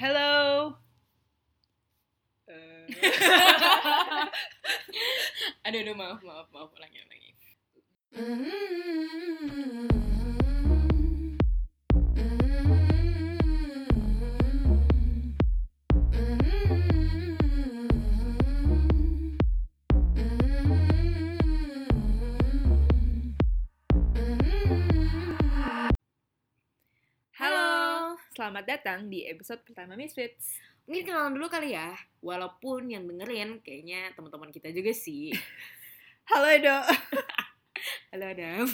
Hello. Eh, aduh, aduh, maaf, maaf, maaf, ulangi, ulangi. Selamat datang di episode pertama Misfits. Mungkin kenalan dulu kali ya, walaupun yang dengerin kayaknya teman-teman kita juga sih. Halo Edo. Halo Adam.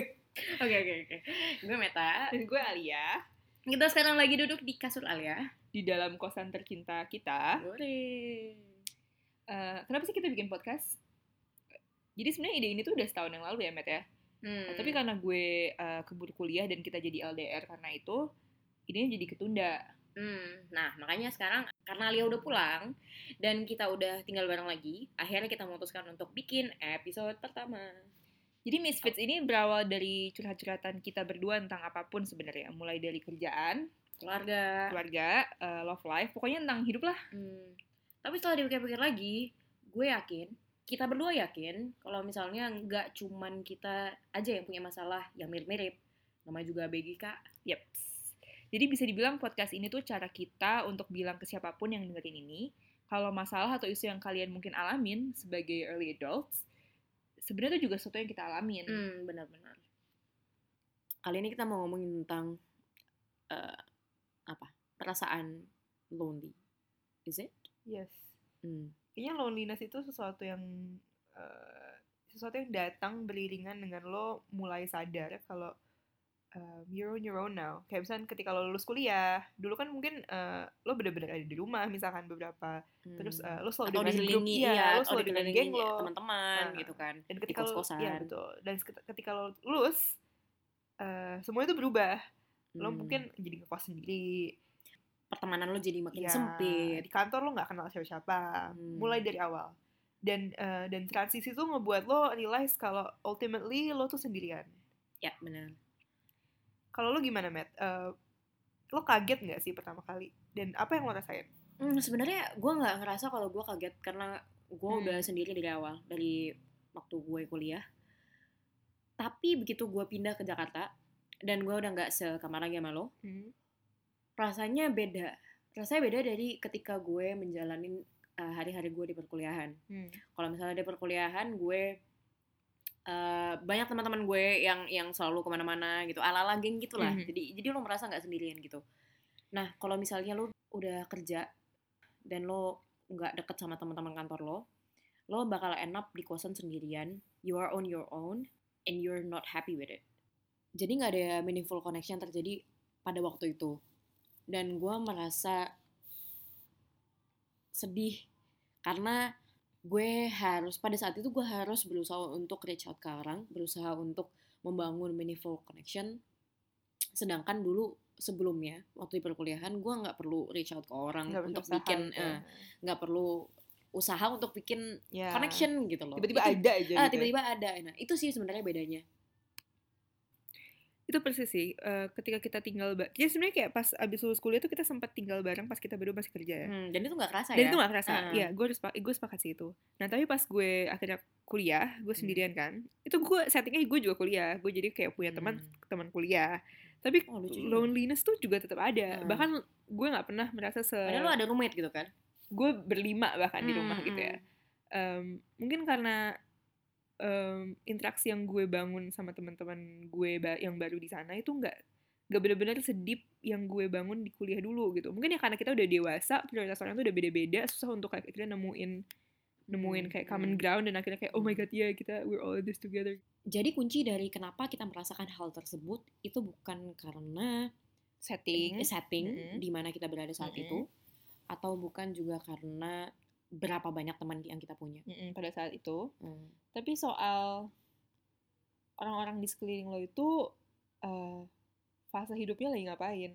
Oke oke oke. Gue Meta. Dan gue Alia Kita sekarang lagi duduk di kasur Alia. di dalam kosan tercinta kita. Boleh. Eh, kenapa sih kita bikin podcast? Jadi sebenarnya ide ini tuh udah setahun yang lalu ya, Matt ya. Hmm. Nah, tapi karena gue eh, keburu kuliah dan kita jadi LDR karena itu, idenya jadi ketunda. Hmm, nah makanya sekarang karena Alia udah pulang dan kita udah tinggal bareng lagi, akhirnya kita memutuskan untuk bikin episode pertama. Jadi Misfits ini berawal dari curhat-curhatan kita berdua tentang apa pun sebenarnya, mulai dari kerjaan, Keluarga. keluarga, eh, love life, pokoknya tentang hidup lah. Hmm. Tapi setelah dipikir-pikir lagi, gue yakin, kita berdua yakin kalau misalnya nggak cuman kita aja yang punya masalah yang mirip-mirip, namanya juga BGK. Yeps. Jadi bisa dibilang podcast ini tuh cara kita untuk bilang ke siapa pun yang dengerin ini, kalau masalah atau isu yang kalian mungkin alamin sebagai early adults, sebenarnya itu juga sesuatu yang kita alamin. Hmm, benar-benar. Kali ini kita mau ngomongin tentang eh, apa? Perasaan lonely. Is it? Yes. Hmm. Kayaknya loneliness itu sesuatu yang eh, sesuatu yang datang beriringan dengan lo mulai sadar kalau um, you're on your own now. Kayak misalnya ketika lo lulus kuliah, dulu kan mungkin eh, lo bener-bener ada di rumah misalkan beberapa, terus eh, lo selalu atau dengan grup, iya, iya, lo selalu dengan geng lo. teman-teman Nah, gitu kan dan di ketika lo kos-kosan. iya betul. Dan ketika, lo lulus eh semua itu berubah. Lo Hmm. mungkin jadi ngekos sendiri. Pertemanan lo jadi makin ya, sempit. di kantor lo nggak kenal siapa-siapa Hmm. mulai dari awal. Dan eh, dan transisi itu ngebuat lo realize kalau ultimately lo tuh sendirian. Ya benar kalau lo gimana Matt Eh, lo kaget nggak sih pertama kali dan apa yang lo rasain hmm, sebenarnya gue nggak ngerasa kalau gue kaget karena gue Hmm. udah sendiri dari awal dari waktu gue kuliah tapi begitu gue pindah ke Jakarta dan gue udah nggak sekamar lagi sama lo Hmm. rasanya beda rasanya beda dari ketika gue menjalanin uh, hari-hari gue di perkuliahan Hmm. kalau misalnya di perkuliahan gue uh, banyak teman-teman gue yang yang selalu ke mana-mana gitu ala-ala geng gitu lah Mhm. jadi jadi lo merasa nggak sendirian gitu. Nah kalau misalnya lo udah kerja dan lo nggak deket sama teman-teman kantor lo lo bakal end up di kosan sendirian you are on your own and you're not happy with it. Jadi nggak ada meaningful connection terjadi pada waktu itu. Dan gue merasa sedih karena gue harus pada saat itu gue harus berusaha untuk reach out ke orang berusaha untuk membangun meaningful connection. Sedangkan dulu sebelumnya waktu di perkuliahan gue nggak perlu reach out ke orang Nggak untuk bikin eh, nggak perlu usaha untuk bikin Ya. connection gitu loh. Tiba-tiba ada aja ah, gitu. tiba-tiba ada. Nah itu sih sebenarnya bedanya itu persis sih eh, ketika kita tinggal ba- ya sebenarnya kayak pas abis lulus kuliah tuh kita sempat tinggal bareng pas kita baru masih kerja ya Hmm, dan itu nggak kerasa dan ya itu gak kerasa Ah. ya gue harus gue sepakat sih itu nah tapi pas gue akhirnya kuliah gue Hmm. sendirian kan itu gue settingnya gue juga kuliah gue jadi kayak punya teman Hmm. teman kuliah tapi Oh, lucu loneliness tuh juga tetap ada Hmm. bahkan gue nggak pernah merasa se padahal lo ada roommate gitu kan gue berlima bahkan di rumah Hmm, gitu ya hmm. Em, mungkin karena em, interaksi yang gue bangun sama teman-teman gue ba- yang baru di sana itu nggak nggak benar-benar sedip yang gue bangun di kuliah dulu gitu mungkin ya karena kita udah dewasa prioritas orang tuh udah beda-beda susah untuk kayak akhirnya nemuin nemuin Hmm, kayak common hmm. ground dan akhirnya kayak oh my god ya kita we're all in this together Jadi kunci dari kenapa kita merasakan hal tersebut itu bukan karena setting setting Mm-mm. di mana kita berada saat Mm-mm. itu atau bukan juga karena berapa banyak teman yang kita punya. Mm-mm, pada saat itu Hmm. tapi soal orang-orang di sekeliling lo itu eh, fase hidupnya lagi ngapain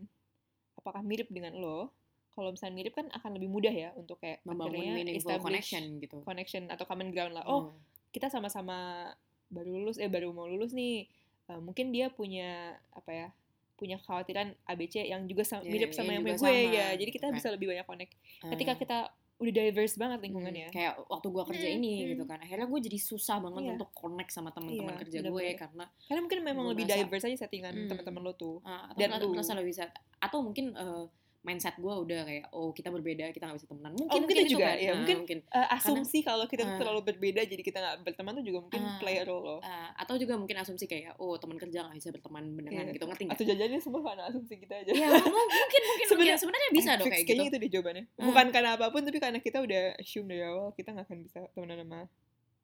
apakah mirip dengan lo kalau misalnya mirip kan akan lebih mudah ya untuk kayak Membangun meaningful connection gitu. connection atau common ground lah oh Hmm. kita sama-sama baru lulus eh baru mau lulus nih Eh, mungkin dia punya apa ya punya kekhawatiran ABC yang juga sama, Ya, mirip yang sama yang juga punya gue sama, ya jadi gitu kita kan. bisa lebih banyak connect ketika Ah. kita udah diverse banget Hmm, lingkungannya kayak waktu gue kerja Hmm, ini hmm. gitu kan akhirnya gue jadi susah banget Iya. untuk connect sama teman-teman Iya, kerja gue bener-bener. karena karena mungkin memang lebih merasa- diverse aja settingan Hmm. teman-teman lo tuh ah, atau Dan lu. merasa lebih bisa atau mungkin eh, mindset gue udah kayak oh kita berbeda kita nggak bisa temenan mungkin Oh, mungkin itu juga, kan. ya, Ah, mungkin mungkin Eh, asumsi kalau kita Ah. terlalu berbeda jadi kita nggak berteman tuh juga mungkin Ah. play a role loh Ah, atau juga mungkin asumsi kayak oh teman kerja nggak bisa berteman beneran Iya. gitu ngerti nggak atau jajannya semua karena asumsi kita aja ya mu- mungkin mungkin Sebenarnya- sebenarnya bisa dong kayak gitu itu deh jawabannya Ah. bukan karena apa pun tapi karena kita udah assume dari awal kita nggak akan bisa temenan sama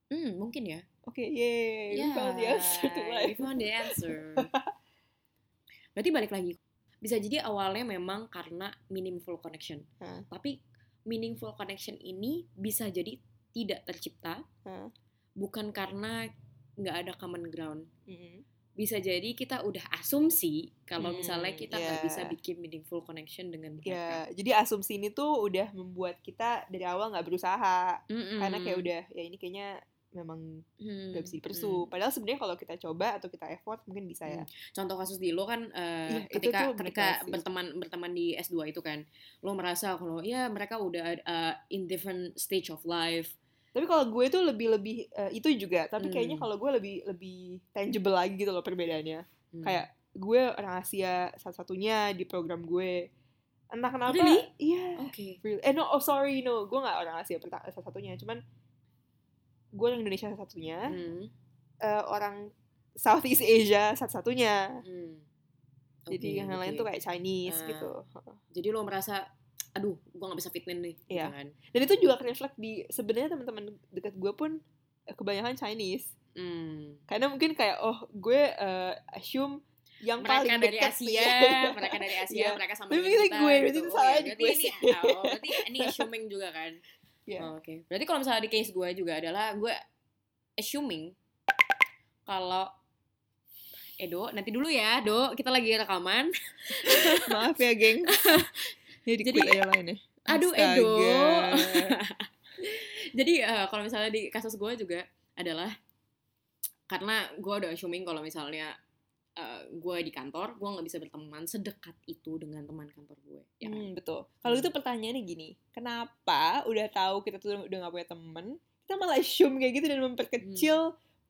hmm mungkin ya oke yeay we found the answer to we life found the answer. Berarti balik lagi, bisa jadi awalnya memang karena meaningful connection. Hah. Tapi meaningful connection ini bisa jadi tidak tercipta, Hah. bukan karena nggak ada common ground. Mm-mm. Bisa jadi kita udah asumsi kalau Hmm, misalnya kita nggak ya. bisa bikin meaningful connection dengan mereka. ya jadi asumsi ini tuh udah membuat kita dari awal nggak berusaha Mm-mm. karena kayak udah ya ini kayaknya memang Hmm, nggak bisa hmm. dipersu padahal sebenarnya kalau kita coba atau kita effort mungkin bisa ya. Contoh kasus di lo kan Iya, itu ketika ketika berteman berteman di S2 itu kan lo merasa kalau ya mereka udah uh, in different stage of life. Tapi kalau gue tuh lebih lebih eh, itu juga. Tapi kayaknya Hmm. kalau gue lebih lebih tangible lagi gitu loh perbedaannya. Hmm. kayak gue orang Asia satu-satunya di program gue. Entah kenapa Really? iya. Oke. Real- eh no oh sorry no. Gue nggak orang Asia perta- satu-satunya. Cuman gue orang Indonesia satu-satunya Hmm, eh, orang Southeast Asia satu-satunya hmm. jadi Oke, yang lain oke. tuh kayak Chinese Ah. gitu jadi lo merasa aduh gua nggak bisa fit in nih gitu Iya. kan dan itu juga reflect di sebenarnya teman-teman dekat gue pun eh, kebanyakan Chinese Hmm. karena mungkin kayak oh gue eh, assume yang mereka paling dari dekat Asia, nih. mereka dari Asia, Iya. mereka sama Tapi kita. gue, gitu. itu Oh, salahnya ya, di berarti gue ini, sih. oh, berarti ini assuming juga kan. Iya. Oh, Oke, berarti kalau misalnya di case gue juga adalah gue assuming kalau Edo, nanti dulu ya, Do, kita lagi rekaman. maaf ya geng ya di Jadi- quit aja lainnya Aduh, Astaga. Edo. Jadi eh, kalau misalnya di kasus gue juga adalah karena gue udah assuming kalau misalnya eh, gue di kantor, gue nggak bisa berteman sedekat itu dengan teman kantor gue. Ya kan? Hmm, betul. Kalau itu pertanyaannya gini, kenapa udah tahu kita tuh udah gak punya temen, kita malah assume kayak gitu dan memperkecil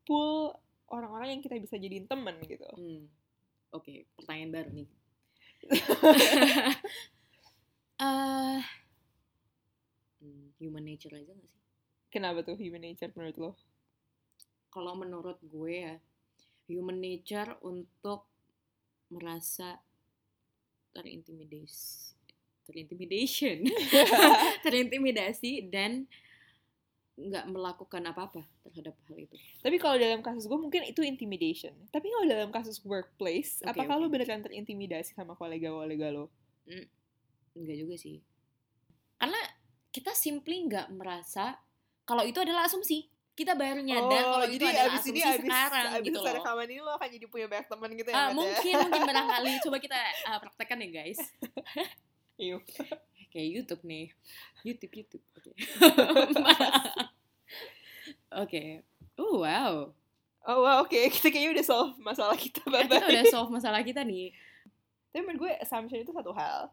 pool orang-orang yang kita bisa jadiin temen gitu. Hmm. Oke, pertanyaan baru nih. Hmm, human nature aja gak sih? Kenapa tuh human nature menurut lo? Kalau menurut gue ya, human nature untuk merasa terintimidasi, terintimidation, terintimidasi dan nggak melakukan apa-apa terhadap hal itu. Tapi kalau dalam kasus gue mungkin itu intimidation. Tapi kalau dalam kasus workplace, Oke, apakah oke. lo beneran terintimidasi sama kolega-kolega lo? Enggak juga sih. Karena kita simply nggak merasa kalau itu adalah asumsi. Kita baru nyadar kalau itu Oh, jadi abis asumsi ini abis, sekarang abis gitu loh. rekaman ini lo akan jadi punya banyak teman gitu ya? Ah, Matt, ya? mungkin mungkin barangkali coba kita ah, praktekkan ya guys. Iya. Kayak YouTube nih. YouTube YouTube. Oke. Oke. Oh wow. Oh wow, oke. Kita kayaknya udah solve masalah kita. Bye-bye. kita udah solve masalah kita nih. Tapi menurut gue assumption itu satu hal.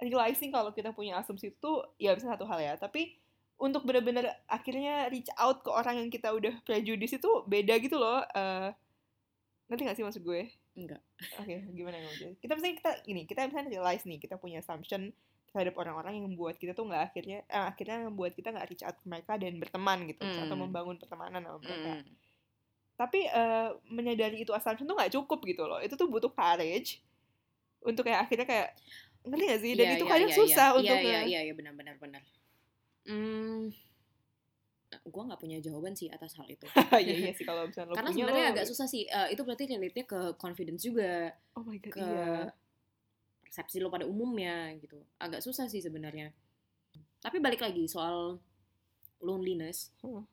Realizing kalau kita punya asumsi itu ya bisa satu hal ya. Tapi untuk benar-benar akhirnya reach out ke orang yang kita udah prejudice itu beda gitu loh. Eh ngerti gak sih maksud gue? Enggak. Oke, gimana ngomongnya? Kita misalnya kita gini, kita misalnya realize nih, kita punya assumption terhadap orang-orang yang membuat kita tuh nggak akhirnya, eh, akhirnya membuat kita nggak reach out ke mereka dan berteman gitu, atau Hmm. membangun pertemanan sama mereka. Mm. Tapi eh, menyadari itu assumption tuh nggak cukup gitu loh. Itu tuh butuh courage untuk kayak akhirnya kayak ngerti gak sih? Dan Iya, itu iya, kadang iya, susah iya. untuk Iya, iya, iya, iya, benar, benar, benar. Hmm, gue nggak punya jawaban sih atas hal itu. Iya iya sih kalau misalnya lo Karena punya sebenarnya lo- agak susah sih. Eh, itu berarti relate-nya ke confidence juga, Oh my god, ke iya. persepsi lo pada umumnya gitu. Agak susah sih sebenarnya. Tapi balik lagi soal loneliness. Hmm.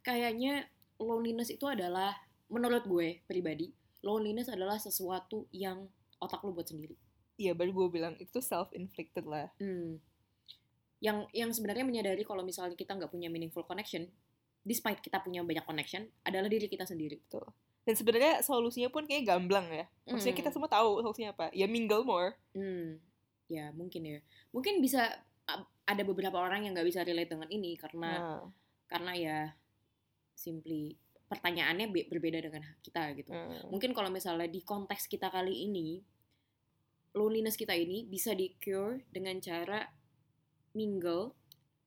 Kayaknya loneliness itu adalah menurut gue pribadi, loneliness adalah sesuatu yang otak lo buat sendiri. Iya, baru gue bilang itu self inflicted lah. Hmm. Yang yang sebenarnya menyadari kalau misalnya kita nggak punya meaningful connection, despite kita punya banyak connection, adalah diri kita sendiri. Dan Dan sebenarnya solusinya pun kayak gamblang ya. Maksudnya kita Mm. semua tahu solusinya apa. Ya mingle more. Hmm, ya mungkin ya. Mungkin bisa ada beberapa orang yang nggak bisa relate dengan ini karena Nah, karena ya simply pertanyaannya be- berbeda dengan kita gitu. nah. Mungkin kalau misalnya di konteks kita kali ini loneliness kita ini bisa di cure dengan cara mingle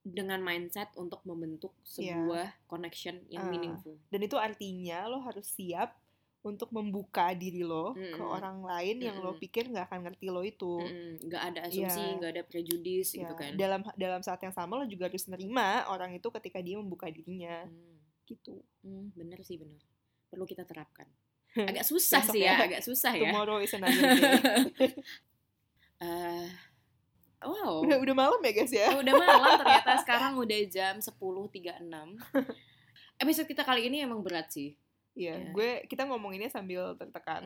dengan mindset untuk membentuk Iya. sebuah connection yang Ah. meaningful. Dan itu artinya lo harus siap untuk membuka diri lo ke Mm-mm. orang lain yang lo Mm-mm. pikir nggak akan ngerti lo itu. Nggak ada asumsi, Iya. nggak ada prejudis Ya, gitu kan. dalam dalam saat yang sama lo juga harus nerima orang itu ketika dia membuka dirinya Hmm, gitu. hmm, bener sih bener. Perlu kita terapkan. Agak susah sih ya, ya. agak susah ya. Tomorrow is another day. Eh, wow. udah udah malam ya guys ya. Oh, udah malam ternyata sekarang udah jam 10.36. Episode kita kali ini emang berat sih. Iya, Ya. gue kita ngomonginnya sambil tertekan.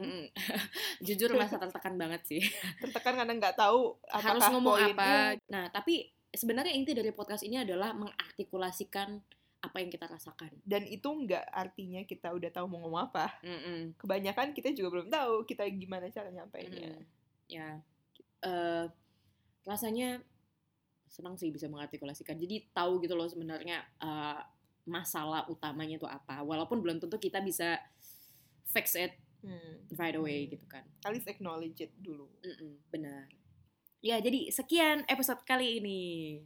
Jujur masa tertekan banget sih. Tertekan karena nggak tahu Harus ngomong poinnya- apa. Nah, tapi sebenarnya inti dari podcast ini adalah mengartikulasikan apa yang kita rasakan. Dan itu nggak artinya kita udah tahu mau ngomong apa. Mm-mm. Kebanyakan kita juga belum tahu kita gimana cara nyampeinnya. Mm-mm. Ya, Eh, rasanya senang sih bisa mengartikulasikan. Jadi tahu gitu loh sebenarnya eh, masalah utamanya itu apa. Walaupun belum tentu kita bisa fix it Hmm. right away Hmm. gitu kan. At least acknowledge it dulu. Mm-mm, benar. Ya, jadi sekian episode kali ini.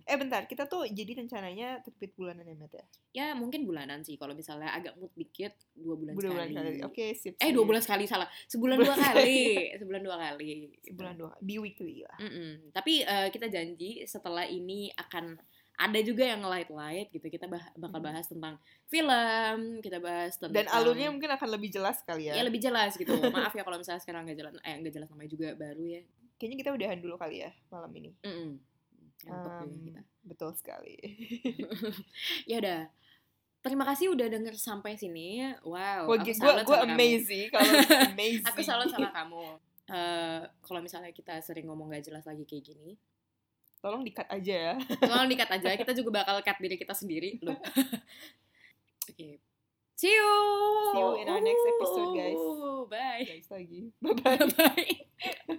Eh bentar, kita tuh jadi rencananya terbit bulanan ya, Matt ya? Ya, mungkin bulanan sih. Kalau misalnya agak mood dikit, dua bulan Dua bulan sekali. sekali. Oke, sip. Eh, sip. dua bulan sekali, salah. Sebulan dua kali. Sebulan dua kali. gitu. Sebulan dua. Be weekly lah. Mm-mm. Tapi eh, kita janji setelah ini akan ada juga yang light-light gitu. Kita bah- bakal bahas tentang film, kita bahas tentang Dan alurnya mungkin akan lebih jelas kali ya. ya lebih jelas gitu. Maaf ya kalau misalnya sekarang nggak jelas, eh nggak jelas namanya juga baru ya. Kayaknya kita udahan dulu kali ya malam ini. Ngantuk juga Um, kita. betul sekali. Ya udah. Terima kasih udah denger sampai sini. Wow. Wah, aku gue sama kamu. amazing kalau amazing. Aku salut sama kamu. Eh, kalau misalnya kita sering ngomong gak jelas lagi kayak gini, Tolong dikat aja ya. tolong dikat aja. Kita juga bakal cut diri kita sendiri. Loh. Oke. See you. See you in our next episode, guys. Bye. Guys lagi. Bye bye. Bye.